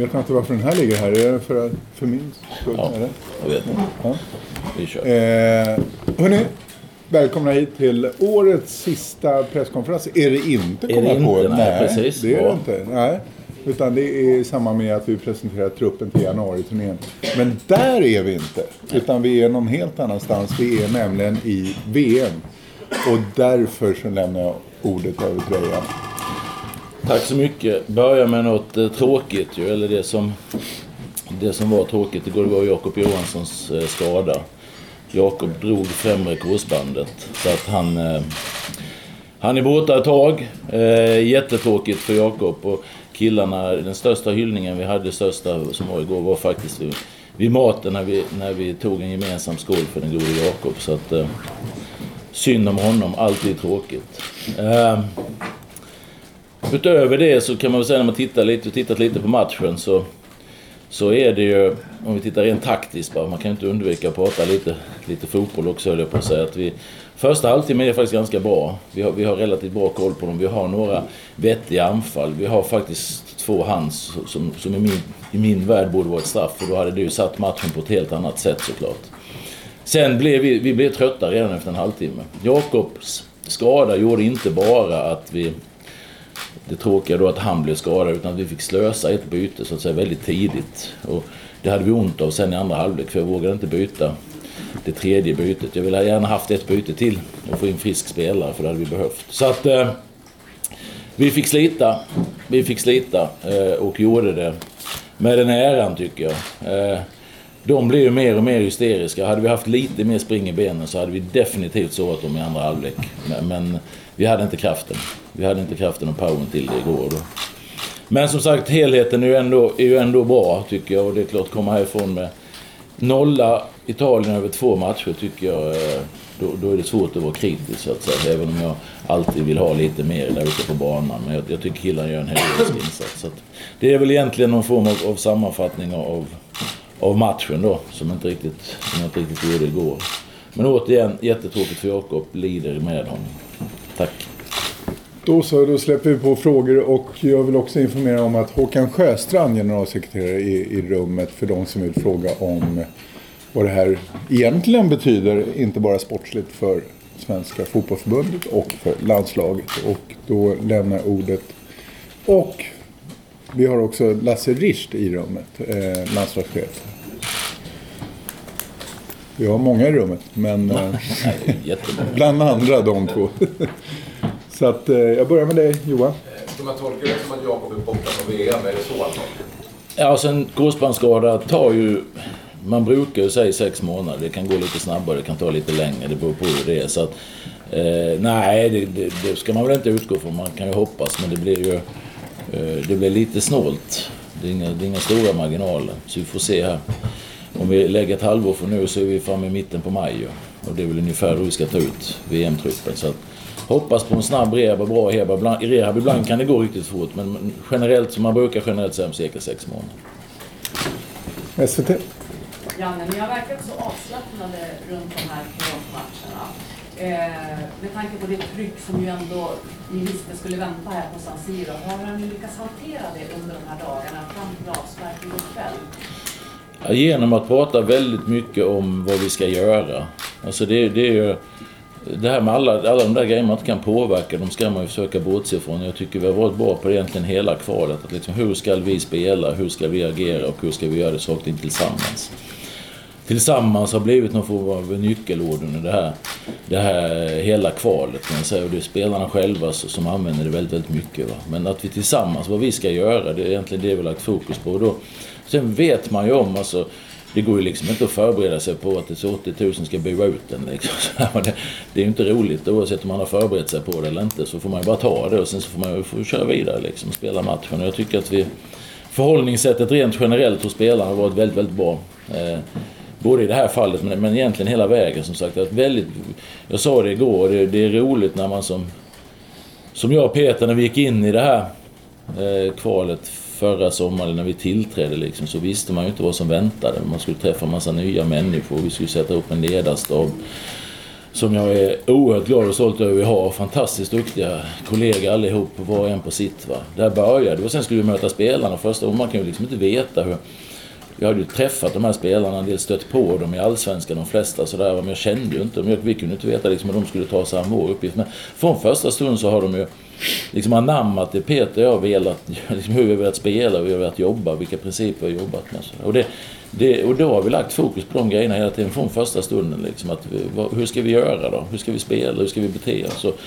Vet inte varför den här ligger här. Är det för, för min skull? Ja, eller? jag vet inte. Ja. Vi kör. Eh, hörni, välkomna hit till årets sista presskonferens. Är det inte? Är det jag på. inte? Nej, precis. Det är det inte. Nej. Utan det är i samband med att vi presenterar truppen till januariturnén. Men där är vi inte. Utan vi är någon helt annanstans. Vi är nämligen i VM. Och därför så lämnar jag ordet över till dig. Tack så mycket. Börja med något eh, tråkigt ju, eller det som, det som var tråkigt igår det var Jakob Johanssons eh, skada. Jakob drog främre korsbandet så att han, eh, han är borta ett tag. Eh, jättetråkigt för Jakob och killarna. Den största hyllningen vi hade, största som var igår, var faktiskt vid, vid maten när vi, när vi tog en gemensam skål för den gode Jakob. Så att, eh, synd om honom, alltid tråkigt. Eh, Utöver det så kan man väl säga när man tittar lite, tittat lite på matchen så, så är det ju, om vi tittar rent taktiskt bara, man kan inte undvika att prata lite, lite fotboll också höll jag på att säga. Att vi, första halvtimmen är faktiskt ganska bra. Vi har, vi har relativt bra koll på dem. Vi har några vettiga anfall. Vi har faktiskt två hands som, som i, min, i min värld borde vara ett straff. För då hade det ju satt matchen på ett helt annat sätt såklart. Sen blev vi, vi blev trötta redan efter en halvtimme. Jakobs skada gjorde inte bara att vi det tråkiga då att han blev skadad utan att vi fick slösa ett byte så att säga väldigt tidigt. Och det hade vi ont av sen i andra halvlek för jag vågade inte byta det tredje bytet. Jag ville gärna haft ett byte till och få in frisk spelare för det hade vi behövt. Så att eh, vi fick slita. Vi fick slita eh, och gjorde det med den äran tycker jag. Eh, de blir ju mer och mer hysteriska. Hade vi haft lite mer spring i benen så hade vi definitivt sårat dem i andra halvlek. Men, men vi hade inte kraften. Vi hade inte kraften och powern till det igår. Då. Men som sagt, helheten är ju, ändå, är ju ändå bra tycker jag. Och det är klart, komma härifrån med nolla Italien över två matcher tycker jag, eh, då, då är det svårt att vara kritisk så att säga. Även om jag alltid vill ha lite mer där ute på banan. Men jag, jag tycker killarna gör en heroisk insats. Så att det är väl egentligen någon form av, av sammanfattning av, av matchen då. Som, inte riktigt, som jag inte riktigt gjorde igår. Men återigen, jättetråkigt för Jakob. Lider med honom. Tack. Då så, då släpper vi på frågor och jag vill också informera om att Håkan Sjöstrand, generalsekreterare i, i rummet för de som vill fråga om vad det här egentligen betyder, inte bara sportsligt för Svenska fotbollförbundet och för landslaget. Och då lämnar jag ordet. Och vi har också Lasse Richt i rummet, eh, landslagschef. Vi har många i rummet, men eh, bland andra de två. Så att eh, jag börjar med dig Johan. Ska man tolka det som att Jakob är borta från VM? Är det så alltså? Ja, alltså en korsbandsskada tar ju... Man brukar ju säga sex månader. Det kan gå lite snabbare, det kan ta lite längre. Det beror på hur det är. Så att, eh, nej, det, det, det ska man väl inte utgå från. Man kan ju hoppas, men det blir ju... Eh, det blir lite snålt. Det är, inga, det är inga stora marginaler. Så vi får se här. Om vi lägger ett halvår från nu så är vi framme i mitten på maj. Och det är väl ungefär då vi ska ta ut VM-truppen. Så att, hoppas på en snabb rehab och bra rehab. I rehab ibland kan det gå riktigt fort. Men generellt, som man brukar generellt säga, om cirka sex månader. SVT. Janne, ni har verkat så avslappnade runt de här matcherna. Eh, med tanke på det tryck som ju ändå ni visste skulle vänta här på San Siro. Hur har ni lyckats hantera det under de här dagarna fram till avsparken ikväll? kväll? Genom att prata väldigt mycket om vad vi ska göra. Alltså det, det är ju... Det här med alla, alla de där grejerna man inte kan påverka, de ska man ju försöka bortse ifrån. Jag tycker vi har varit bra på det egentligen hela kvalet. Att liksom, hur ska vi spela, hur ska vi agera och hur ska vi göra det saker tillsammans? Tillsammans har blivit någon form av nyckelord under det här, det här hela kvalet. Kan jag säga. Och det är spelarna själva som använder det väldigt, väldigt mycket. Va? Men att vi tillsammans, vad vi ska göra, det är egentligen det vi har lagt fokus på. Och då, sen vet man ju om, alltså, det går ju liksom inte att förbereda sig på att det är 80 000 ska bua ut den. Liksom. Det, det är ju inte roligt oavsett om man har förberett sig på det eller inte. Så får man ju bara ta det och sen så får man ju få köra vidare liksom, och spela matchen. Och jag tycker att vi, förhållningssättet rent generellt hos spelarna har varit väldigt, väldigt bra. Eh, Både i det här fallet men, men egentligen hela vägen som sagt. Att väldigt, jag sa det igår, det, det är roligt när man som, som jag och Peter när vi gick in i det här eh, kvalet förra sommaren när vi tillträdde liksom, så visste man ju inte vad som väntade. Man skulle träffa en massa nya människor, vi skulle sätta upp en ledarstab. som jag är oerhört glad och stolt över att vi har. Fantastiskt duktiga kollegor allihop, var och en på sitt. Va? Där började det och sen skulle vi möta spelarna första gången. Man kan ju liksom inte veta hur... Jag hade ju träffat de här spelarna, en del stött på dem i Allsvenskan, de flesta sådär. Men jag kände ju inte dem. Vi kunde inte veta liksom hur de skulle ta sig an vår uppgift. Men från första stund så har de ju liksom anammat det Peter och jag velat, liksom hur vi har velat spela, hur vi har velat jobba, vilka principer vi har jobbat med. Och, det, det, och då har vi lagt fokus på de grejerna hela tiden från första stunden. Liksom, att, vad, hur ska vi göra då? Hur ska vi spela? Hur ska vi bete oss? Och,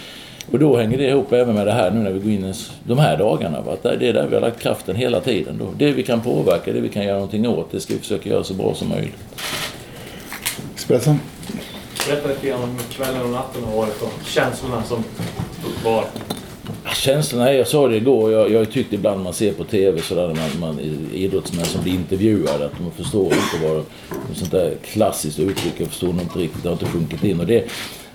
och då hänger det ihop även med det här nu när vi går in i de här dagarna. Va? Att det är där vi har lagt kraften hela tiden. Då. Det vi kan påverka, det vi kan göra någonting åt, det ska vi försöka göra så bra som möjligt. Expressen. Berätta lite grann om kvällen och natten har varit och känslorna som var. Känslorna, jag sa det igår, jag, jag tyckte ibland man ser på TV sådär när man, man idrottsmän som blir intervjuade att de förstår inte vad sånt där klassiskt uttryck, jag förstår inte riktigt, det har inte sjunkit in. Och det,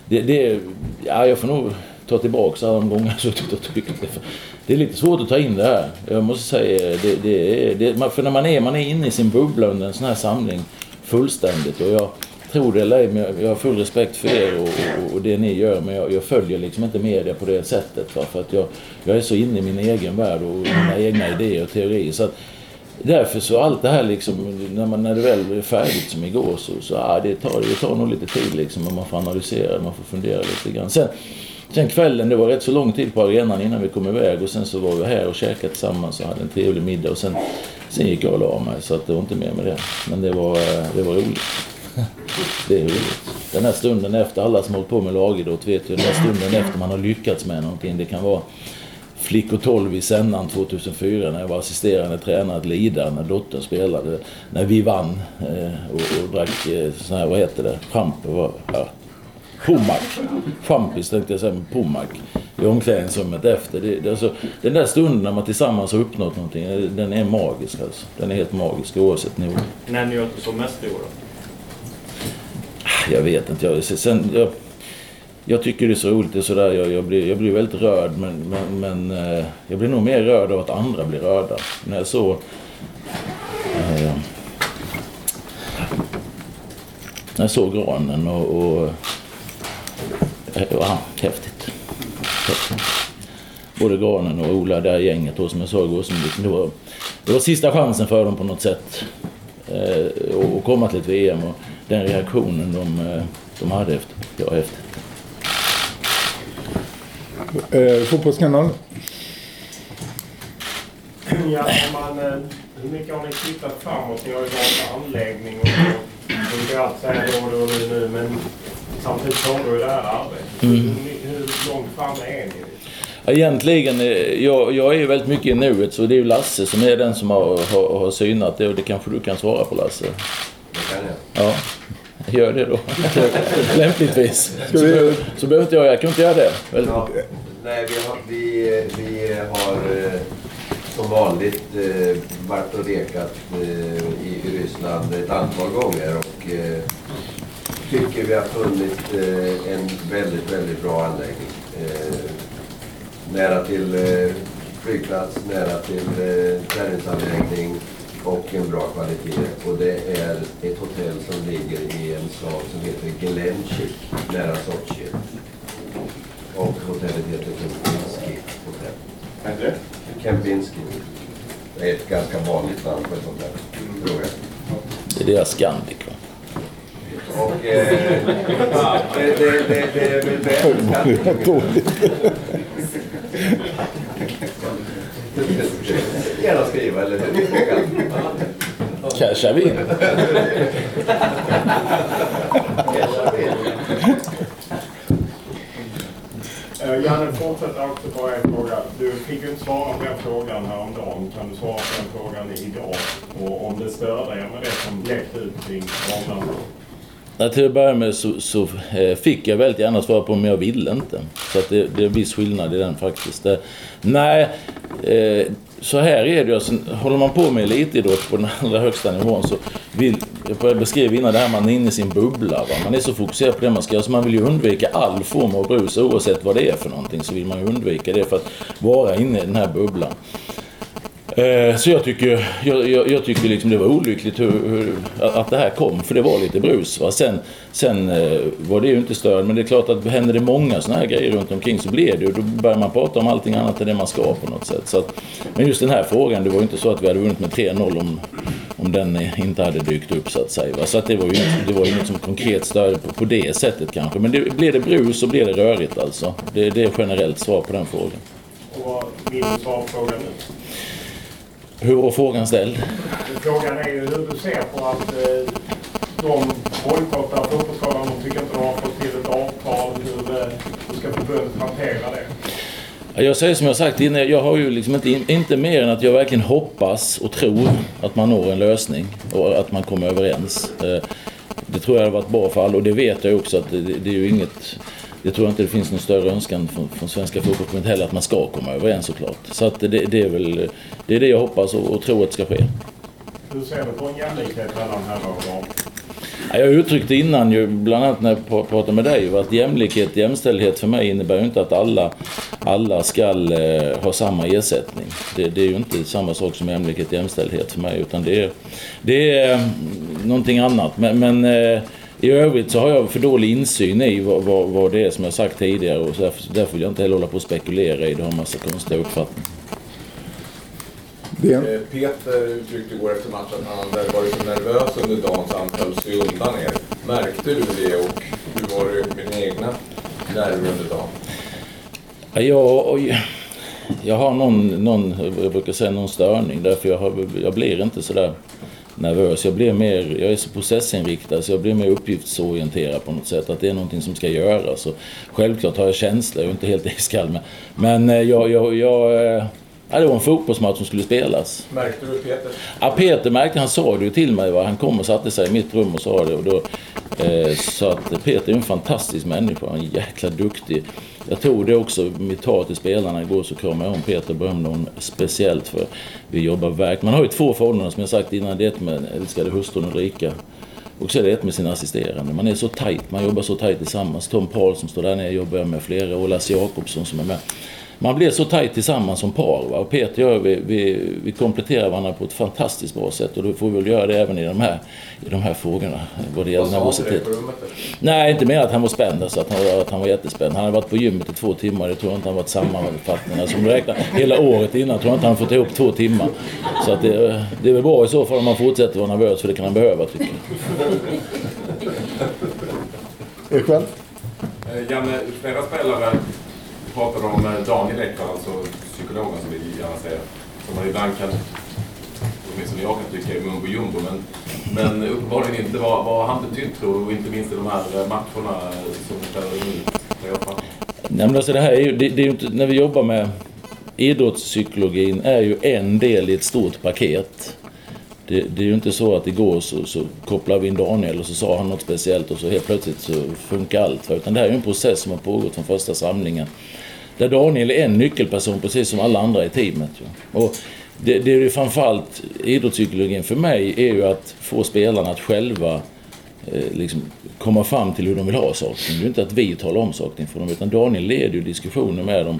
det, det, ja, jag får nog ta tillbaka alla de gånger jag suttit och tryckt. Det är lite svårt att ta in det här. Jag måste säga det. det, det för när man är, man är inne i sin bubbla under en sån här samling fullständigt. Och jag tror det eller ej, men jag har full respekt för er och, och, och det ni gör. Men jag, jag, följer liksom inte media på det sättet. Va? För att jag, jag är så inne i min egen värld och mina egna idéer och teorier. Så att, Därför så allt det här liksom, när, man, när det väl är färdigt som igår så, så ah, det, tar, det tar nog lite tid liksom. Och man får analysera, man får fundera lite grann. Sen, sen kvällen, det var rätt så lång tid på arenan innan vi kom iväg och sen så var vi här och käkade tillsammans och hade en trevlig middag och sen, sen gick jag och la mig så att det var inte mer med det. Men det var, det var roligt. Det är roligt. Den här stunden efter, alla som hållit på med lagidrott vet ju, den här stunden efter man har lyckats med någonting. Det kan vara Flickor 12 i Sennan 2004 när jag var assisterande tränare till Ida när dottern spelade. När vi vann eh, och, och drack eh, sån här, vad heter det, champ, ja. Pommac. Champis tänkte jag säga, men Pommac. I omklädningsrummet efter. Det, det, alltså, den där stunden när man tillsammans har uppnått någonting, eh, den är magisk alltså. Den är helt magisk oavsett nivå. När njöt du som mest i år då? Jag vet inte. Jag, sen, jag, jag tycker det är så roligt. Det är sådär, jag, jag, blir, jag blir väldigt rörd men, men, men eh, jag blir nog mer rörd av att andra blir rörda. När jag såg... Eh, när jag såg granen och... och eh, ja, häftigt. häftigt. Både granen och Ola, det här gänget då, som jag sa igår. Som det, var, det var sista chansen för dem på något sätt. Eh, och komma till ett VM. Och den reaktionen de, eh, de hade efter, det var häftigt. Eh, fotbollskanalen. Ja, man, eh, hur mycket har ni tittat framåt? Ni har ju valt anläggning och så. brukar allt då och då nu, nu men samtidigt pågår ju det här arbetet. Mm. Hur, långt fram är ni? Egentligen, eh, jag, jag är ju väldigt mycket i nuet så det är ju Lasse som är den som har, har, har synat det och det kanske du kan svara på Lasse. Det kan jag. Ja. Gör det då. Lämpligtvis. Så, vi... så behöver inte jag, jag kan inte göra det. Ja, nej, vi har, vi, vi har eh, som vanligt eh, varit och rekat eh, i Ryssland ett antal gånger och tycker vi har funnit en väldigt, väldigt bra anläggning. Nära till flygplats, nära till träningsanläggning och en bra kvalitet. Och det är ett hotell som ligger i en stad som heter Glenchik nära Sochi. Och hotellet heter Kempinski hotell. Vad heter det? Kempinski. Det är ett ganska vanligt namn på ett sånt här tror Det är deras Scandic? Och eh, det, det, det, det är väl bättre Gärna skriva eller Cashar vi in. Uh, Janne, fortsätter också på en fråga. Du fick ju inte svara på den frågan häromdagen. Kan du svara på den frågan idag? Och om det stör dig med det som läckte ut kring Arlanda? Ja, till att börja med så, så eh, fick jag väldigt gärna svara på men jag ville inte. Så att det, det är en viss skillnad i den faktiskt. Det, nej, eh, så här är det alltså, Håller man på med elitidrott på den allra högsta nivån så vill, jag beskrev innan det här, man är inne i sin bubbla. Va? Man är så fokuserad på det man ska göra så man vill ju undvika all form av brus oavsett vad det är för någonting så vill man ju undvika det för att vara inne i den här bubblan. Eh, Så jag tycker, jag, jag, jag tycker liksom det var olyckligt hur, hur, att det här kom, för det var lite brus. Va? Sen, sen eh, var det ju inte störande, men det är klart att händer det många sådana här grejer runt omkring så blir det ju, då börjar man prata om allting annat än det man ska på något sätt. Så att, men just den här frågan, det var ju inte så att vi hade vunnit med 3-0 om, om den inte hade dykt upp så att säga. Va? Så att det var ju inget, det var ju inget som konkret störde på, på det sättet kanske. Men det, blir det brus så blir det rörigt alltså. Det, det är generellt svar på den frågan. Och vad vill du svara på frågan nu? Hur var frågan ställd? Frågan är ju hur du ser på att eh, de bojkottar fotbollsskalan. De tycker inte de har fått till ett avtal. Hur, eh, hur ska förbundet hantera det? Ja, Jag säger som jag sagt innan, jag har ju liksom inte, inte mer än att jag verkligen hoppas och tror att man når en lösning och att man kommer överens. Eh, Det tror jag har varit bra för alla och det vet jag också att det, det är ju inget... Det tror jag inte det finns någon större önskan från, från Svenska Fotbollförbundet heller att man ska komma överens såklart. Så att det, det är väl det, är det jag hoppas och, och tror att ska ske. Hur ser du på en jämlikhet mellan herrar och damer? Ja, Jag uttryckte innan ju, bland annat när jag pra- pratade med dig, att jämlikhet, jämställdhet för mig innebär ju inte att alla, alla ska eh, ha samma ersättning. Det, det är ju inte samma sak som jämlikhet, jämställdhet för mig, utan det är, det är eh, någonting annat. Men, men eh, i övrigt så har jag för dålig insyn i vad, vad, vad det är som jag sagt tidigare och så därför, därför vill jag inte heller hålla på och spekulera i det, har en massa konstiga uppfattningar. Det, Eh, Peter uttryckte igår efter matchen att han hade varit så nervös under dagen så han höll sig undan er. Märkte du det och hur var det med dina egna nerver under dagen? Ja, Jag, jag har någon, någon, jag brukar säga någon störning därför jag, har, jag blir inte sådär nervös. Jag blir mer, jag är så processinriktad så jag blir mer uppgiftsorienterad på något sätt. Att det är någonting som ska göras. Och självklart har jag känslor, jag är inte helt iskall. Men, men eh, jag, jag, jag, eh, ja, det var en fotbollsmatch som skulle spelas. Märkte du Peter? Ja, Peter märkte, han sa det ju till mig. Va? Han kom och satte sig i mitt rum och sa det. Och då, eh, så att Peter är en fantastisk människa. Han är jäkla duktig. Jag tror det också, mitt tal till spelarna igår så kramade jag om Peter och berömde honom speciellt för vi jobbar verkligen. Man har ju två förhållanden som jag sagt innan. Det är ett med älskade hustrun Ulrika. Och så är det ett med sina assisterande. Man är så tajt, man jobbar så tajt tillsammans. Tom Paul som står där nere jobbar jag med flera och Lasse Jakobsson som är med. Man blir så tajt tillsammans som par. Va? Och Peter och jag, vi, vi, vi kompletterar varandra på ett fantastiskt bra sätt. Och då får vi väl göra det även i de här, i de här frågorna. Vad det gäller nervositet. Nej, inte mer att han var spänd. Alltså, att, han, var- att han var jättespänd. Han hade varit på gymmet i två timmar. Det tror jag inte han varit sammanfattning. Alltså, om du räknar hela året innan tror jag inte han fått ihop två timmar. Så att det, det är väl bra i så fall om man fortsätter vara nervös. För det kan han behöva tycker jag. er själv? Eh, Janne, flera spelare pratade om eh, Daniel Ekman, alltså psykologen som vi gärna säger. Som man ibland kan, åtminstone jag kan tycka är mumbo jumbo, men, men uppenbarligen inte. Vad, vad har han betytt tror du? Och inte minst i de här eh, matcherna som vi spelar in. Nej, men alltså det här är ju, det, det är ju inte, när vi jobbar med idrottspsykologin är ju en del i ett stort paket. Det, det är ju inte så att igår så, så kopplade vi in Daniel och så sa han något speciellt och så helt plötsligt så funkar allt. Utan det här är ju en process som har pågått från första samlingen. Där Daniel är en nyckelperson precis som alla andra i teamet. Och det, det är ju framförallt idrottspsykologin för mig är ju att få spelarna att själva eh, liksom komma fram till hur de vill ha saker. Det är ju inte att vi talar om saker för dem utan Daniel leder ju diskussioner med dem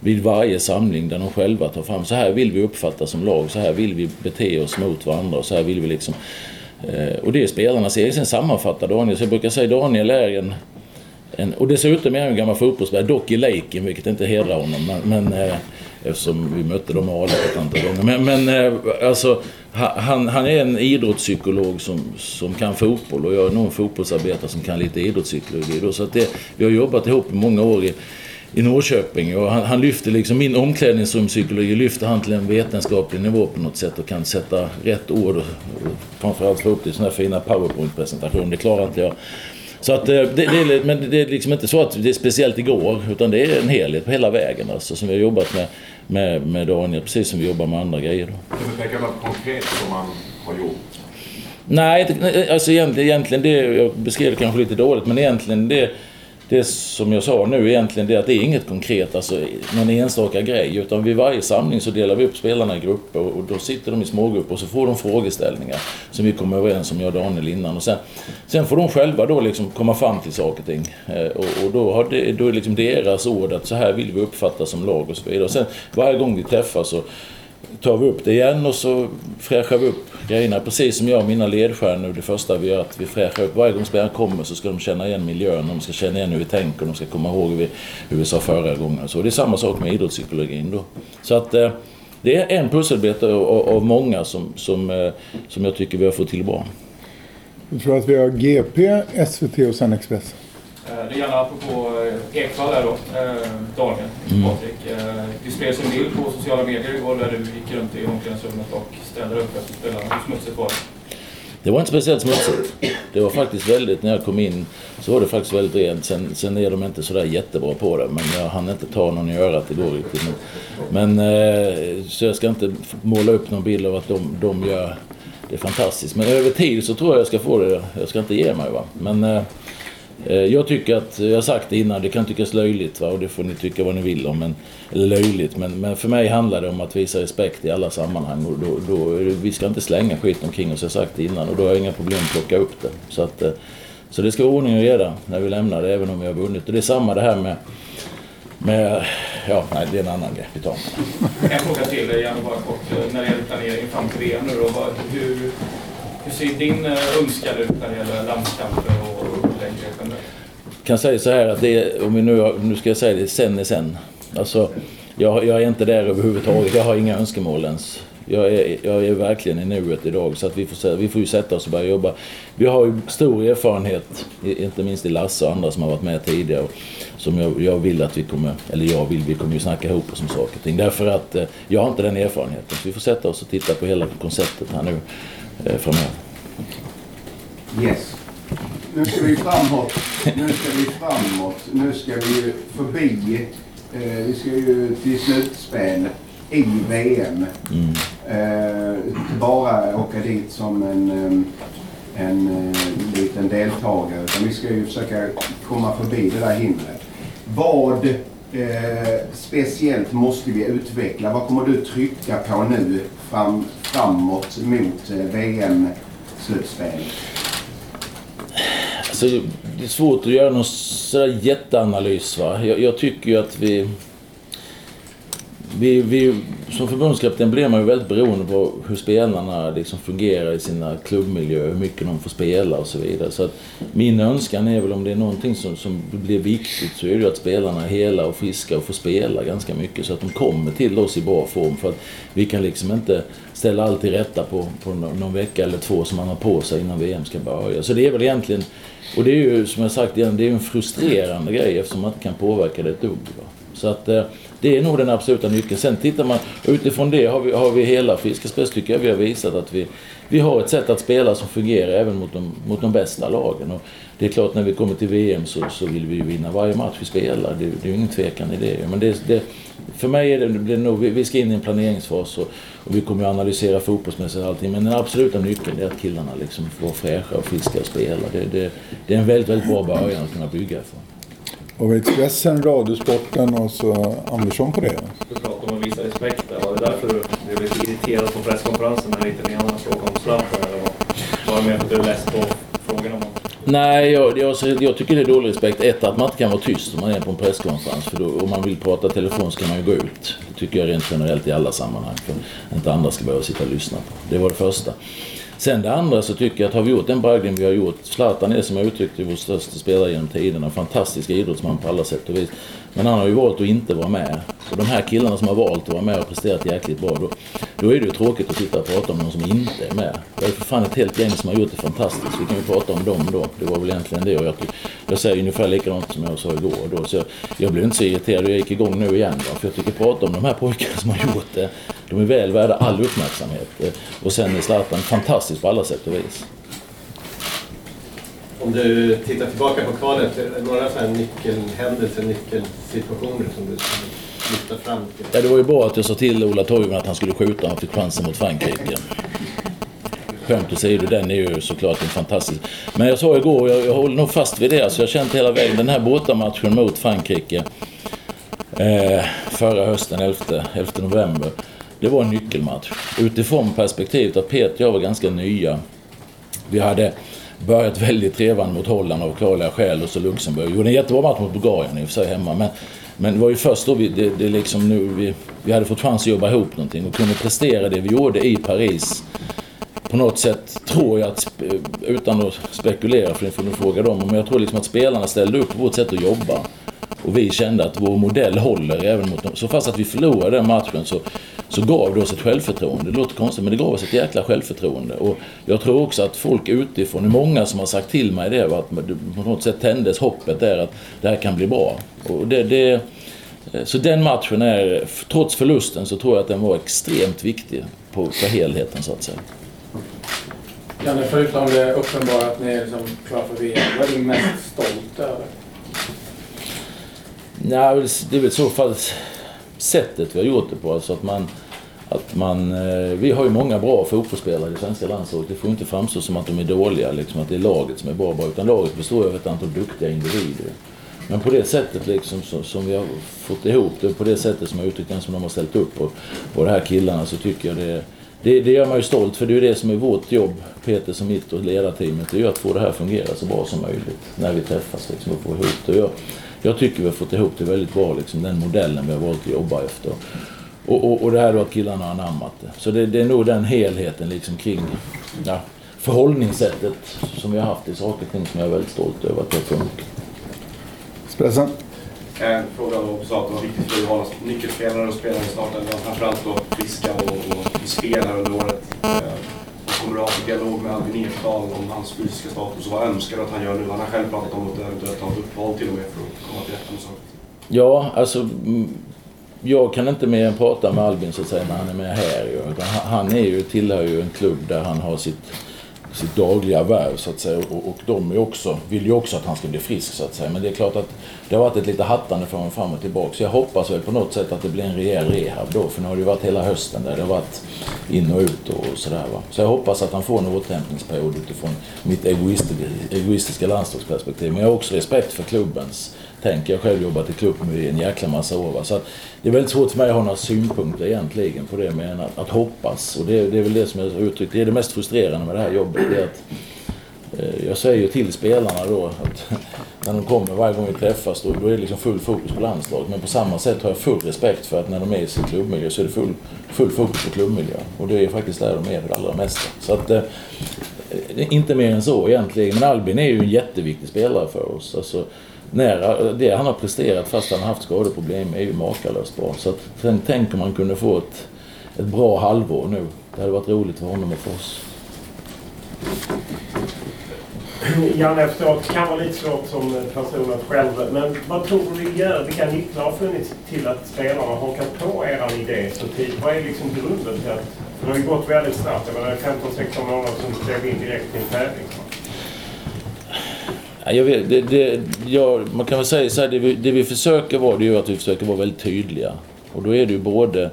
vid varje samling där de själva tar fram så här vill vi uppfatta som lag, så här vill vi bete oss mot varandra och så här vill vi liksom eh, och det är spelarnas egen. Sen sammanfattar Daniel, så jag brukar säga Daniel är en en, och dessutom är han en gammal fotbollsspelare, dock i Leiken vilket inte hedrar honom. Men, men, eh, eftersom vi mötte dem i a ett antal gånger. Men, men eh, alltså, han, han är en idrottspsykolog som, som kan fotboll och jag är nog en fotbollsarbetare som kan lite idrottspsykologi. Då, så att det, vi har jobbat ihop i många år i, i Norrköping och han, han lyfter liksom, min omklädningsrumspsykologi lyfter han till en vetenskaplig nivå på något sätt och kan sätta rätt ord och, och framförallt få upp det i sådana här fina powerpoint-presentationer. Det klarar inte jag. Så att eh, det, det, är, men det är liksom inte så att det är speciellt igår, utan det är en helhet på hela vägen alltså, som vi har jobbat med, med, med Daniel, precis som vi jobbar med andra grejer. Då. Kan du tänka något konkret som han har gjort? Nej, alltså egentligen, egentligen det, jag beskrev det kanske lite dåligt, men egentligen det, det som jag sa nu egentligen det är att det är inget konkret, alltså någon enstaka grej. Utan vid varje samling så delar vi upp spelarna i grupper och då sitter de i smågrupper och så får de frågeställningar som vi kommer överens om, jag och Daniel innan. Och sen, sen får de själva då liksom komma fram till saker och ting. Eh, och, och då, har det, då är liksom deras ord att så här vill vi uppfattas som lag och så vidare. Och sen varje gång vi träffas så tar vi upp det igen och så fräschar vi upp grejerna. Precis som jag och mina ledstjärnor. Det första vi gör att vi fräschar upp. Varje gång spelarna kommer så ska de känna igen miljön. De ska känna igen hur vi tänker. De ska komma ihåg hur vi, hur vi sa förra gången. Så det är samma sak med idrottspsykologin då. Så att eh, det är en pusselbit av, av många som, som, eh, som jag tycker vi har fått till bra. Jag tror att vi har GP, SVT och sen Expressen. Eh, Det gärna apropå eh, Ekvall där då, eh, Daniel, Mm. Patrik. Det spreds en bild på sociala medier igår där du gick runt i omklädningsrummet och ställde upp efter spelarna. Hur smutsigt var det? Det var inte speciellt smutsigt. Det var faktiskt väldigt, när jag kom in så var det faktiskt väldigt rent. Sen, sen är de inte sådär jättebra på det. Men jag hann inte ta någon i örat igår riktigt. Men, men så jag ska inte måla upp någon bild av att de, de gör det är fantastiskt. Men över tid så tror jag jag ska få det. Jag ska inte ge mig va. Men Eh, jag tycker att, jag har sagt det innan, det kan tyckas löjligt va? och det får ni tycka vad ni vill om. Men, eller löjligt, men, men för mig handlar det om att visa respekt i alla sammanhang. Och då, då, vi ska inte slänga skit omkring oss, jag har sagt det innan. Och då har jag inga problem att plocka upp det. Så, att, eh, så det ska vara ordning och reda när vi lämnar det, även om vi har vunnit. Och det är samma det här med, med ja, nej, det är en annan grej. Vi tar den. En fråga till, eh, dig gärna bara kort, när det gäller planeringen fram till VM nu då. Hur, hur ser din önskan ut när det gäller landskamper och? Kan säga så här att det är, om vi nu, nu ska jag säga det, sen är sen. Alltså, jag, jag är inte där överhuvudtaget. Jag har inga önskemål ens. Jag är, jag är verkligen i nuet idag så att vi får, vi får ju sätta oss och börja jobba. Vi har ju stor erfarenhet, inte minst i Lasse och andra som har varit med tidigare. och Som jag, jag vill att vi kommer, eller jag vill, vi kommer ju snacka ihop oss om saker och ting. Därför att eh, jag har inte den erfarenheten. Så vi får sätta oss och titta på hela konceptet här nu eh, framöver. Yes. Nu ska vi framåt. Nu ska vi framåt. Nu ska vi förbi. Eh, vi ska ju till slutspel i VM. Mm. Eh, bara åka dit som en, eh, en eh, liten deltagare. Utan vi ska ju försöka komma förbi det där hindret. Vad eh, speciellt måste vi utveckla? Vad kommer du trycka på nu fram, framåt mot eh, VM-slutspel? Alltså, det är svårt att göra någon sådär jätteanalys. Va? Jag, jag tycker ju att vi, vi, vi... Som förbundskapten blir man ju väldigt beroende på hur spelarna liksom fungerar i sina klubbmiljöer, hur mycket de får spela och så vidare. Så att min önskan är väl om det är någonting som, som blir viktigt så är det ju att spelarna är hela och friska och får spela ganska mycket så att de kommer till oss i bra form. För att vi kan liksom inte ställa allt till rätta på, på någon, vecka eller två som man har på sig innan VM ska börja. Så det är väl egentligen, och det är ju som jag sagt igen, det är ju en frustrerande grej eftersom man inte kan påverka det ett dugg. Va? Så att eh, det är nog den absoluta nyckeln. Sen tittar man, utifrån det har vi, har vi hela Fiskespets tycker jag vi har visat att vi, vi har ett sätt att spela som fungerar även mot de, mot de bästa lagen. Och det är klart när vi kommer till VM så, så vill vi ju vinna varje match vi spelar. Det, det är ju ingen tvekan i det. Men det, det, för mig är det, det nog, vi, vi ska in i en planeringsfas och, och vi kommer att analysera fotbollsmässigt och allting. Men den absoluta nyckeln är att killarna liksom får vara fräscha och friska och spela. Det, det, det är en väldigt, väldigt bra början att kunna bygga ifrån. Och Expressen, Radiosporten och så Andersson på det. Du pratar om att visa respekt där. Var det därför du blev lite irriterad på presskonferensen när inte Lena frågade om Zlatan? Eller? Var det mer för att du less på frågorna om honom? Nej, jag, jag, jag tycker det är dålig respekt. Ett, att man inte kan vara tyst om man är på en presskonferens. För då, om man vill prata telefon så kan man ju gå ut. Det tycker jag rent generellt i alla sammanhang. För inte andra ska behöva sitta och lyssna på. Det var det första. Sen det andra så tycker jag att har vi gjort den bragden vi har gjort. Zlatan är som jag uttryckte vår största spelare genom tiderna. En fantastisk idrottsman på alla sätt och vis. Men han har ju valt att inte vara med. Och de här killarna som har valt att vara med och presterat jäkligt bra. Då, då är det ju tråkigt att sitta och prata om någon som inte är med. Det är för fan ett helt gäng som har gjort det fantastiskt. Vi kan ju prata om dem då. Det var väl egentligen det. Och jag, jag säger ungefär likadant som jag sa igår. Då. Så jag, jag blev inte så irriterad. Jag gick igång nu igen. Då, för jag tycker prata om de här pojkarna som har gjort det. De är väl värda all uppmärksamhet. Eh, Och sen är Zlatan fantastisk på alla sätt och vis. Om du tittar tillbaka på kvalet, är det några så här nyckelhändelser, nyckelsituationer som du lyfta fram? Till? Ja, det var ju bra att jag sa till Ola Toivonen att han skulle skjuta och han fick chansen mot Frankrike. Skämt åsido, den är ju såklart en fantastisk... Men jag sa igår, jag, jag håller nog fast vid det, alltså jag har känt hela vägen, den här bortamatchen mot Frankrike eh, förra hösten, 11, 11 november. Det var en nyckelmatch. Utifrån perspektivet att Peter och jag var ganska nya. Vi hade börjat väldigt trevande mot Holland av klarliga skäl och så Luxemburg. Gjorde en jättebra match mot Bulgarien i och för sig hemma. Men, Men det var ju först då vi, det, det liksom nu, vi, vi hade fått chans att jobba ihop någonting och kunde prestera det vi gjorde i Paris. På något sätt tror jag att, utan att spekulera för det får ni fråga dem, men jag tror liksom att spelarna ställde upp på vårt sätt att jobba. Och vi kände att vår modell håller även mot dem. Så fast att vi förlorade den matchen så, så gav det oss ett självförtroende. Det låter konstigt men det gav oss ett jäkla självförtroende. Och jag tror också att folk utifrån, det är många som har sagt till mig det, att på något sätt tändes hoppet där att det här kan bli bra. Och det, det, så den matchen är, trots förlusten så tror jag att den var extremt viktig på, för helheten så att säga. Janne, förutom det uppenbara att ni är liksom klara för VM, vad är du mest stolt över? Nej, det är väl i så fall sättet vi har gjort det på. Alltså att man, att man, eh, vi har ju många bra fotbollsspelare i det svenska landslaget. Det får inte framstå som att de är dåliga, liksom, att det är laget som är bra, bra. Utan laget består av ett antal duktiga individer. Men på det sättet liksom, som, som vi har fått ihop det, på det sättet som jag uttryckt den som de har ställt upp på, på de här killarna, så tycker jag det, det, det gör man ju stolt. För det är ju det som är vårt jobb, Peter som mitt och ledarteamet, det är ju att få det här att fungera så bra som möjligt när vi träffas liksom, och får ihop det. Jag, tycker vi har fått ihop det väldigt bra, liksom, den modellen vi har valt att jobba efter. Och, och, och det här då att killarna har anammat det. Så det, det är nog den helheten liksom kring ja, förhållningssättet som vi har haft i saker och ting som jag är väldigt stolt över att det har funkat. Expressen. En fråga då också att det var viktigt för att ha nyckelspelare och spelare i starten. Det var framförallt då friska och, och spelare under året. Eh, dialog med Albin Ekdal om hans fysiska status och vad önskar att han gör nu? Han har själv pratat om att eventuellt ta ett uppehåll till och med för att komma till rätta med saker. Ja, alltså mm, jag kan inte mer än prata med Albin så att säga när han är med här. Utan han är ju, tillhör ju en klubb där han har sitt, sitt dagliga värv så att säga. Och, och de är också, vill ju också att han ska bli frisk så att säga. Men det är klart att det har varit ett lite hattande från fram och tillbaka. Så jag hoppas väl på något sätt att det blir en rejäl rehab då. För nu har det ju varit hela hösten där det har varit in och ut och sådär va. Så jag hoppas att han får en återhämtningsperiod utifrån mitt egoistiska, egoistiska landslagsperspektiv. Men jag har också respekt för klubbens tänk. Jag har själv jobbat i klubben i en jäkla massa år. Va? Så att det är väldigt svårt för mig att ha några synpunkter egentligen på det mer än att, att hoppas. Och det, det är väl det som jag har uttryckt. Det är det mest frustrerande med det här jobbet. Det är att, Eh, jag säger ju till spelarna då att när de kommer varje gång vi träffas då, då är det liksom full fokus på landslaget. Men på samma sätt har jag full respekt för att när de är i sin klubbmiljö så är det full, full fokus på klubbmiljön. Och det är faktiskt där de är det allra mesta. Så att, eh, inte mer än så egentligen. Men Albin är ju en jätteviktig spelare för oss. Alltså, när, det han har presterat fast han har haft skadeproblem är ju makalöst bra. Så att, tänk, tänker om man kunde få ett, ett bra halvår nu. Det hade varit roligt för honom och för oss. Janne, jag förstår att det kan vara lite svårt som person att själv... Men vad tror du det gör? Vilka nycklar har funnits till att spelarna har hakat på er idé så tidigt? Vad är liksom grunden till att... För det har ju gått väldigt snabbt. Jag menar, 15-16 månader som klev in direkt i en tävling. Jag vet, det, det, ja, man kan väl säga så här, det vi, det vi försöker vara, det är ju att vi försöker vara väldigt tydliga. Och då är det ju både,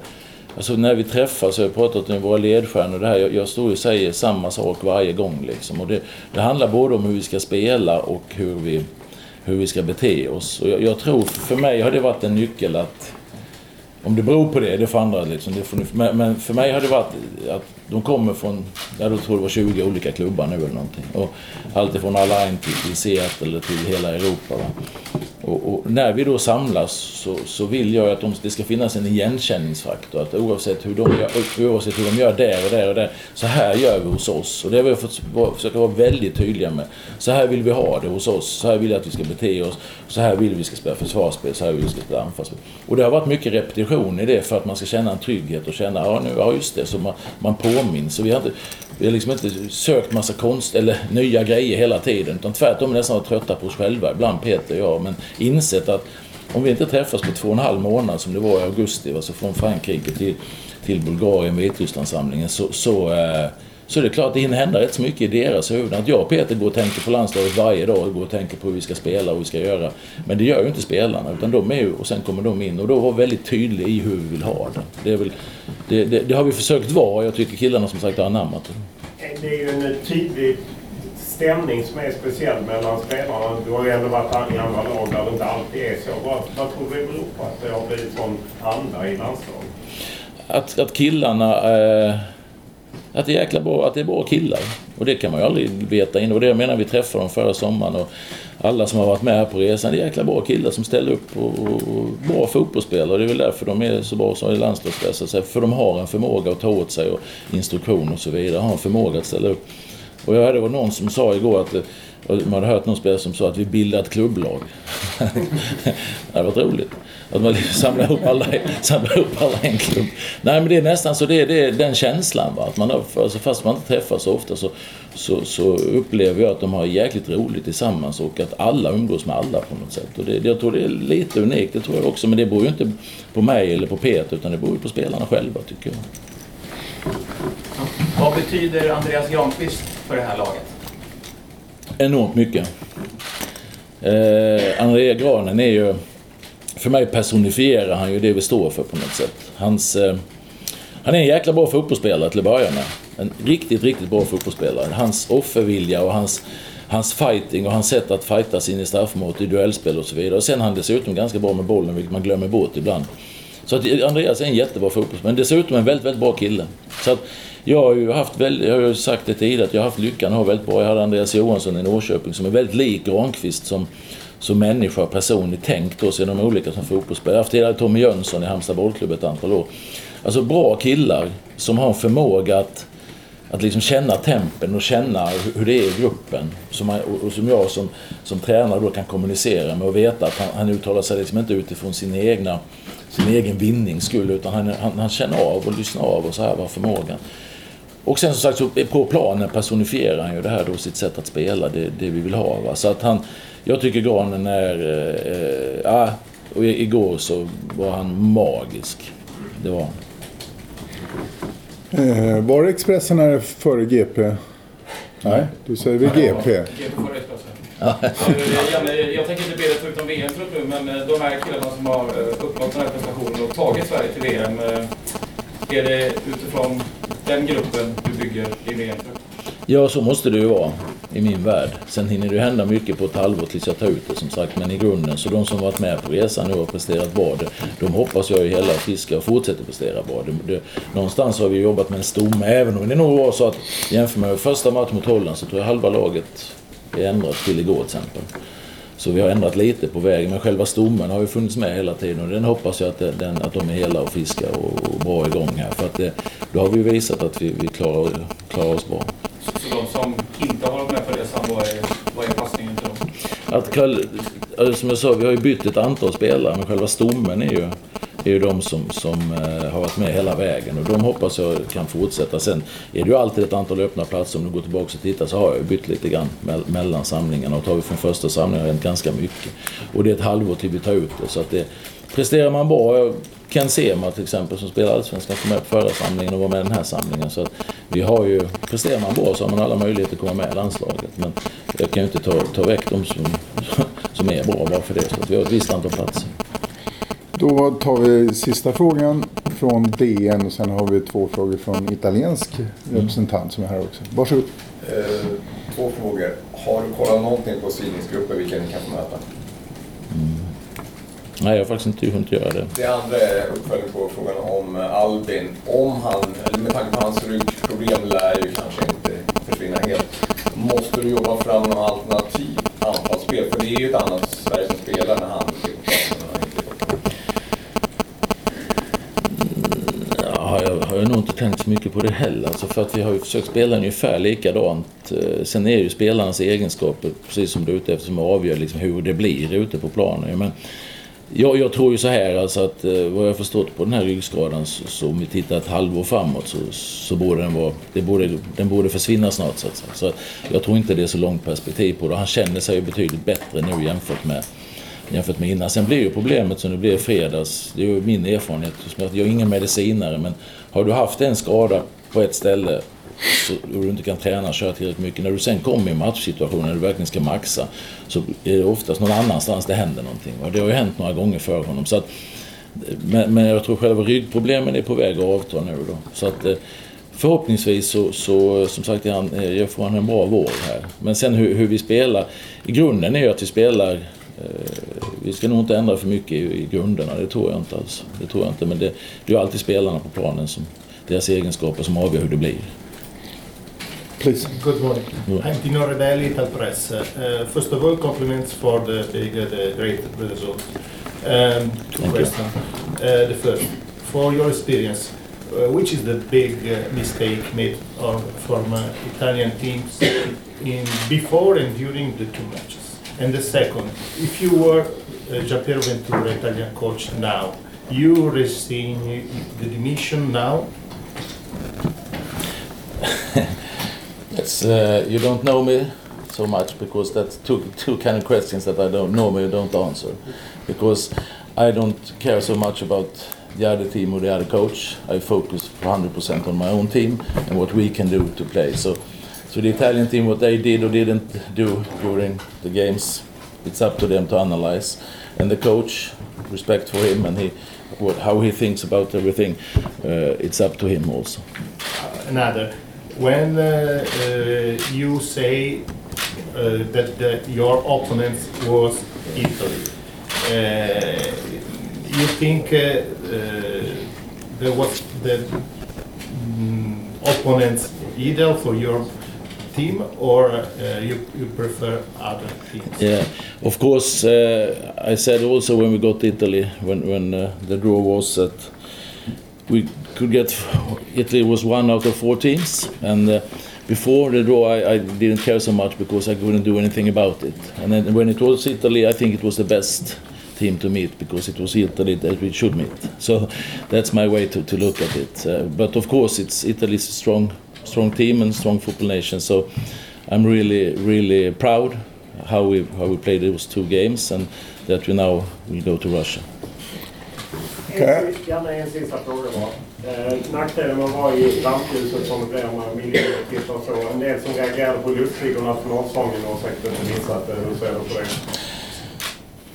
alltså när vi träffas, jag har pratat med våra ledstjärnor, det här, jag, jag står och säger samma sak varje gång liksom. Och det, det handlar både om hur vi ska spela och hur vi, hur vi ska bete oss. Och jag, jag tror, för mig har det varit en nyckel att om det beror på det, det får andra liksom. Det får, men, för mig har det varit att de kommer från, jag tror det var 20 olika klubbar nu eller någonting. Och allt ifrån Align till, till Seattle eller till hela Europa. Va? Och, och när vi då samlas så, så vill jag att de, det ska finnas en igenkänningsfaktor. Att oavsett hur, de gör, oavsett hur de gör där och där och där. Så här gör vi hos oss. Och det har vi fått vara- försöka vara väldigt tydliga med. Så här vill vi ha det hos oss. Så här vill jag att vi ska bete oss. Så här vill vi ska spela försvarsspel. Så här vill vi ska spela anfallsspel. Och det har varit mycket repetition i det för att man ska känna en trygghet och känna, ja, nu, ja just det, så man, man påminns. Så vi har inte, vi har liksom inte sökt massa konst eller nya grejer hela tiden. Utan tvärtom nästan varit trötta på oss själva. Ibland Peter och jag. Men insett att om vi inte träffas på två och en halv månad som det var i augusti, alltså från Frankrike till, till Bulgarien, Vitrysslandssamlingen, så, så, eh, så är det klart att det hinner hända rätt så mycket i deras huvuden. Att jag och Peter går och tänker på landslaget varje dag och går och tänker på hur vi ska spela och hur vi ska göra. Men det gör ju inte spelarna, utan de är ju, och sen kommer de in och då var väldigt tydlig i hur vi vill ha det. Det, är väl, det, det, det har vi försökt vara och jag tycker killarna som sagt har anammat det. Det är ju en tydlig stämning som är speciell mellan spelarna. Du har ju ändå varit i andra lag där det inte alltid är så. Vad, vad tror du det beror på att det har blivit sån anda i landslaget? att, att killarna... Eh, att det är jäkla bra, att det är bra killar. Och det kan man ju aldrig veta in. Och det jag menar, vi träffade dem förra sommaren och alla som har varit med på resan, det är jäkla bra killar som ställer upp och, och, och bra fotbollsspelare. Och det är väl därför de är så bra som i landslagsklass. För de har en förmåga att ta åt sig och instruktion och så vidare. Har en förmåga att ställa upp. Och jag hörde det var någon som sa igår att man hade hört någon spelare som sa att vi bildar ett klubblag. det hade varit roligt. Att man liksom samlar ihop alla, samlar ihop alla i en klubb. Nej men det är nästan så det är, det är den känslan. Va? Att man, alltså, fast man inte träffas så ofta så, så, så, upplever jag att de har jäkligt roligt tillsammans och att alla umgås med alla på något sätt. Och det, jag tror det är lite unikt, det tror jag också. Men det beror ju inte på mig eller på Peter utan det beror ju på spelarna själva tycker jag. Vad betyder Andreas Granqvist för det här laget? Enormt mycket. Eh, Andrea Granen är ju... För mig personifierar han ju det vi står för på något sätt. Hans, eh, han är en jäkla bra fotbollsspelare till att börja med. En riktigt, riktigt bra fotbollsspelare. Hans offervilja och hans, hans fighting och hans sätt att fightas in i straffområdet i duellspel och så vidare. Och sen är han dessutom ganska bra med bollen, vilket man glömmer bort ibland. Så att Andreas är en jättebra fotbollsspelare, men dessutom en väldigt, väldigt bra kille. Så att jag har ju haft väldigt, jag har ju sagt det tidigare, att jag har haft lyckan att ha väldigt bra. Jag hade Andreas Johansson i Norrköping som är väldigt lik Granqvist som, som människa och person tänkt då, så är de olika som fotbollsspelare. Jag har haft tidigare Tommy Jönsson i Halmstad bollklubb ett antal år. Alltså bra killar som har en förmåga att, att liksom känna tempen och känna hur det är i gruppen. Som man, och som jag som, som tränare då kan kommunicera med och veta att han, han uttalar sig liksom inte utifrån sin egna sin egen vinnings skull utan han, han, han känner av och lyssnar av och så här var förmågan. Och sen som sagt så på planen personifierar han ju det här då sitt sätt att spela, det, det vi vill ha. Va? Så att han, jag tycker Granen är, eh, ja, och igår så var han magisk. Det var han. Eh, var det Expressen här före GP? Nej, du säger väl GP? GP före Expressen. Ja. Jag, jag tänker inte be dig ta ut någon VM-trupp nu, men eh, de här killarna som har eh, uppnått den här prestationen och tagit Sverige till VM. Är det utifrån den gruppen du bygger din VM-trupp? Ja, så måste det ju vara i min värld. Sen hinner det hända mycket på ett halvår tills jag tar ut det som sagt. Men i grunden, så de som varit med på resan nu och presterat bra, de hoppas jag ju hela fiskar och fortsätter prestera bra. Det, det, någonstans har vi jobbat med en stomme, även om det nog var så att jämför med första matchen mot Holland så tror jag halva laget är ändrat till igår till exempel. Så vi har ändrat lite på vägen, men själva stommen har ju funnits med hela tiden och den hoppas jag att, den, att de är hela och friska och, och bra igång här. För att det, då har vi visat att vi, vi klarar, klarar oss bra. Så, så de som inte har varit med på resan, vad är, vad är passningen till dem? Att, som jag sa, vi har ju bytt ett antal spelare, men själva stommen är ju är ju de som, som eh, har varit med hela vägen och de hoppas jag kan fortsätta. Sen är det ju alltid ett antal öppna platser. Om du går tillbaka och tittar så har jag bytt lite grann mellan samlingarna och tar vi från första samlingen har det hänt ganska mycket. Och det är ett halvår till vi tar ut det. Så att det, presterar man bra, Ken Sema till exempel som spelar Allsvenskan som är på förra samlingen och var med i den här samlingen. Så att vi har ju, presterar man bra så har man alla möjligheter att komma med i landslaget. Men jag kan ju inte ta, ta väck de som, som är bra bara för det. Så att vi har ett visst antal platser. Då tar vi sista frågan från DN och sen har vi två frågor från italiensk representant som är här också. Varsågod. Eh, två frågor. Har du kollat någonting på sidningsgrupper vilka ni kan få möta? Mm. Nej, jag har faktiskt inte hunnit göra det. Det andra är uppföljning på frågan om Albin. Om han, med tanke på hans ryggproblem lär ju kanske inte försvinna helt. Måste du jobba fram något alternativ anfallsspel? För det är ju ett annat Sverige som spelar när han har jag nog inte tänkt så mycket på det heller. Alltså för att vi har ju försökt spela ungefär likadant. Eh, sen är det ju spelarnas egenskaper, precis som du är ute efter, som avgör liksom hur det blir ute på planen. Men jag, jag tror ju så här alltså att eh, vad jag förstått på den här ryggskadan så, så om vi tittar ett halvår framåt så, så borde den vara, det borde, den borde försvinna snart så att säga. Så jag tror inte det är så långt perspektiv på det. Han känner sig ju betydligt bättre nu jämfört med jämfört med innan. Sen blir ju problemet som det blev i fredags, det är ju min erfarenhet, jag är ingen medicinare men har du haft en skada på ett ställe så, och du inte kan träna och köra tillräckligt mycket. När du sen kommer i matchsituationer när du verkligen ska maxa så är det oftast någon annanstans det händer någonting. Och det har ju hänt några gånger för honom. Så att, men, men jag tror själva ryggproblemen är på väg att avta nu då. Så att, eh, förhoppningsvis så, så som sagt, han, eh, jag får han en bra vård här. Men sen hur, hur vi spelar. I grunden är ju att vi spelar eh, vi ska nog inte ändra för mycket i, grunderna, det tror jag inte alls. Det tror jag inte, men det, det är alltid spelarna på planen som deras egenskaper som avgör hur det blir. please. Good morning. I'm Tino Redelli, Ital Press. Uh, first of all, compliments for the big, uh, the great result. Um, two Thank you. questions. Uh, the first, for your experience, uh, which is the big uh, mistake made on, from uh, Italian teams in before and during the two matches? And the second, if you were uh, Giampiero Ventura, Italian coach now, you resign the demission now It's, uh, you don't know me so much because that's two, two kind of questions that I don't normally don't answer. Because I don't care so much about the other team or the other coach. I focus 100% on my own team and what we can do to play. So, so the Italian team, what they did or didn't do during the games, it's up to them to analyze. And the coach, respect for him and he, what, how he thinks about everything, uh, it's up to him also. another. When uh, uh, you say uh, that, that your opponent was Italy, uh, you think uh, uh, there was the mm, opponent ideal for your team, or uh, you, you prefer other teams? Yeah, of course. Uh, I said also when we got to Italy, when when uh, the draw was that we could get Italy was one out of four teams, and uh, before the draw I, I didn't care so much because I couldn't do anything about it. And then when it was Italy, I think it was the best team to meet because it was Italy that we should meet. So that's my way to, to look at it. Uh, but of course, it's Italy's strong strong team and strong football nation. So I'm really really proud how we how we played those two games and that we now will go to Russia. Janne, en sista fråga bara. Eh, nackdelen med att vara i rampljuset som flera miljoner tittare så. En del som reagerade på och nationalsången och säkert inte missat det. Hur ser du på det?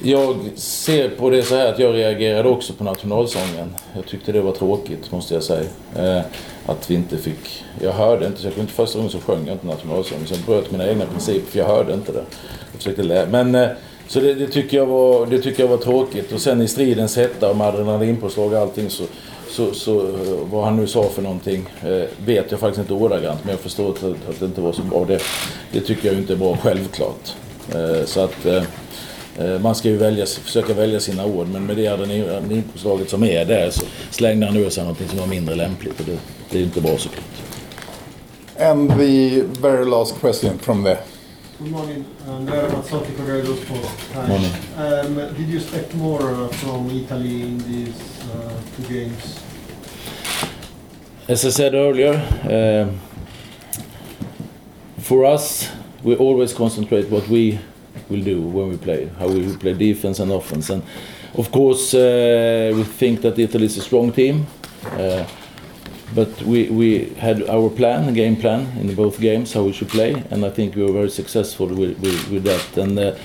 Jag ser på det så här att jag reagerade också på nationalsången. Jag tyckte det var tråkigt måste jag säga. Eh, att vi inte fick... Jag hörde inte, så jag kunde inte första gången så sjöng jag inte nationalsången. Så jag bröt mina egna principer för jag hörde inte det. Jag försökte lä- Men eh, så det, det, tycker jag var, det tycker jag var tråkigt. Och sen i stridens hetta med adrenalinpåslag och allting så, så, så eh, vad han nu sa för någonting eh, vet jag faktiskt inte ordagrant. Men jag förstår att, att det inte var så bra. Det, det tycker jag inte är bra självklart. Eh, så att... Eh, Eh, Man ska ju välja, försöka välja sina ord, men med det adrenalinpåslaget som är där så slängde han ur sig någonting som var mindre lämpligt och det, det är ju inte bra såklart. And the very last question from there. Good morning. Andrea Ramazzotti, Corriere dello Sport. Hi. Morning. Um, did you expect more uh, from Italy in these uh, two games? As I said earlier, uh, for us, we always concentrate what we will do when we play, how we will play defense and offense. And of course, uh, we think that Italy is a strong team. Uh, but we, we had our plan, game plan in both games, how we should play, and I think we were very successful with, with, with that. And uh,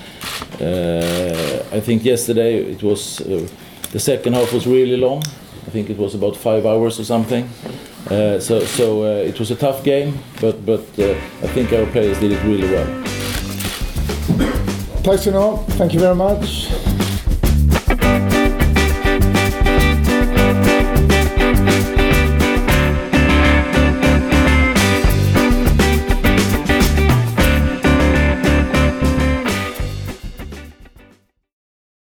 uh, I think yesterday it was uh, the second half was really long. I think it was about five hours or something. Uh, so so it was a tough game, but but I think our players did it really well. Tack ska ni ha. Thank you very much.